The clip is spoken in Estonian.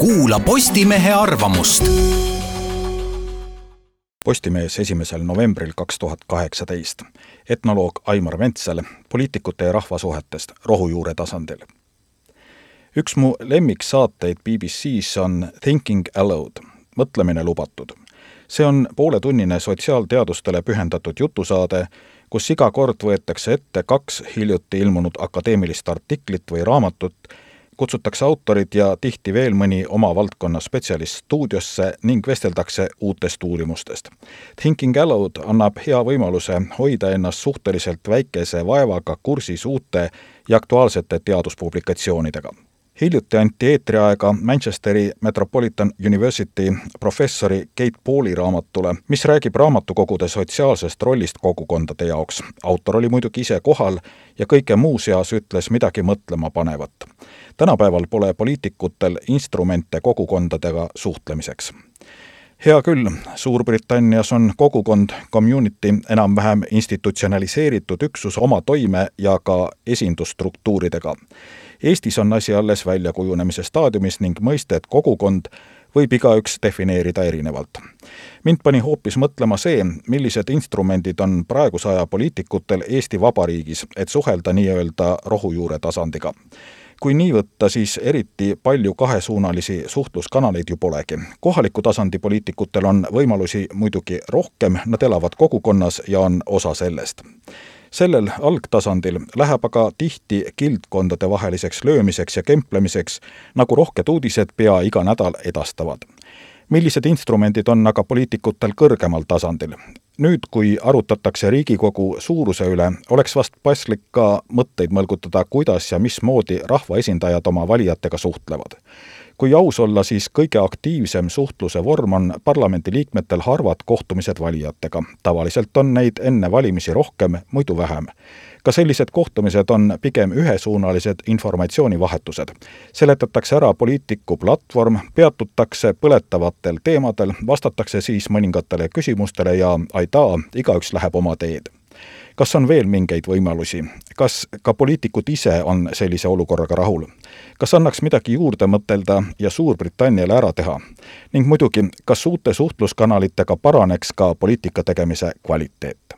kuula Postimehe arvamust. Postimees esimesel novembril kaks tuhat kaheksateist. etnoloog Aimar Ventsel poliitikute ja rahvasuhetest rohujuure tasandil. üks mu lemmiksaateid BBC-s on Thinking Aloud, mõtlemine lubatud. see on pooletunnine sotsiaalteadustele pühendatud jutusaade, kus iga kord võetakse ette kaks hiljuti ilmunud akadeemilist artiklit või raamatut kutsutakse autorid ja tihti veel mõni oma valdkonna spetsialist stuudiosse ning vesteldakse uutest uurimustest. Thinking Aloud annab hea võimaluse hoida ennast suhteliselt väikese vaevaga kursis uute ja aktuaalsete teaduspublikatsioonidega hiljuti anti eetriaega Manchesteri Metropolitan University professori Kate Pauli raamatule, mis räägib raamatukogude sotsiaalsest rollist kogukondade jaoks. autor oli muidugi ise kohal ja kõige muu seas ütles midagi mõtlema panevat. tänapäeval pole poliitikutel instrumente kogukondadega suhtlemiseks hea küll, Suurbritannias on kogukond, community, enam-vähem institutsionaliseeritud üksus oma toime ja ka esindusstruktuuridega Eestis on asi alles väljakujunemise staadiumis ning mõistet kogukond võib igaüks defineerida erinevalt. mind pani hoopis mõtlema see, millised instrumendid on praeguse aja poliitikutel Eesti Vabariigis, et suhelda nii-öelda rohujuure tasandiga kui nii võtta, siis eriti palju kahesuunalisi suhtluskanaleid ju polegi. kohaliku tasandi poliitikutel on võimalusi muidugi rohkem, nad elavad kogukonnas ja on osa sellest sellel algtasandil läheb aga tihti kildkondade vaheliseks löömiseks ja kemplemiseks, nagu rohked uudised pea iga nädal edastavad. millised instrumendid on aga poliitikutel kõrgemal tasandil? Nüüd, kui arutatakse Riigikogu suuruse üle, oleks vast paslik ka mõtteid mõlgutada, kuidas ja mismoodi rahvaesindajad oma valijatega suhtlevad kui aus olla, siis kõige aktiivsem suhtluse vorm on parlamendiliikmetel harvad kohtumised valijatega. tavaliselt on neid enne valimisi rohkem, muidu vähem. ka sellised kohtumised on pigem ühesuunalised informatsioonivahetused. seletatakse ära poliitiku platvorm, peatutakse põletavatel teemadel, vastatakse siis mõningatele küsimustele ja aidaa, igaüks läheb oma teed kas on veel mingeid võimalusi? kas ka poliitikud ise on sellise olukorraga rahul? kas annaks midagi juurde mõtelda ja Suurbritanniale ära teha? ning muidugi, kas uute suhtluskanalitega paraneks ka poliitika tegemise kvaliteet?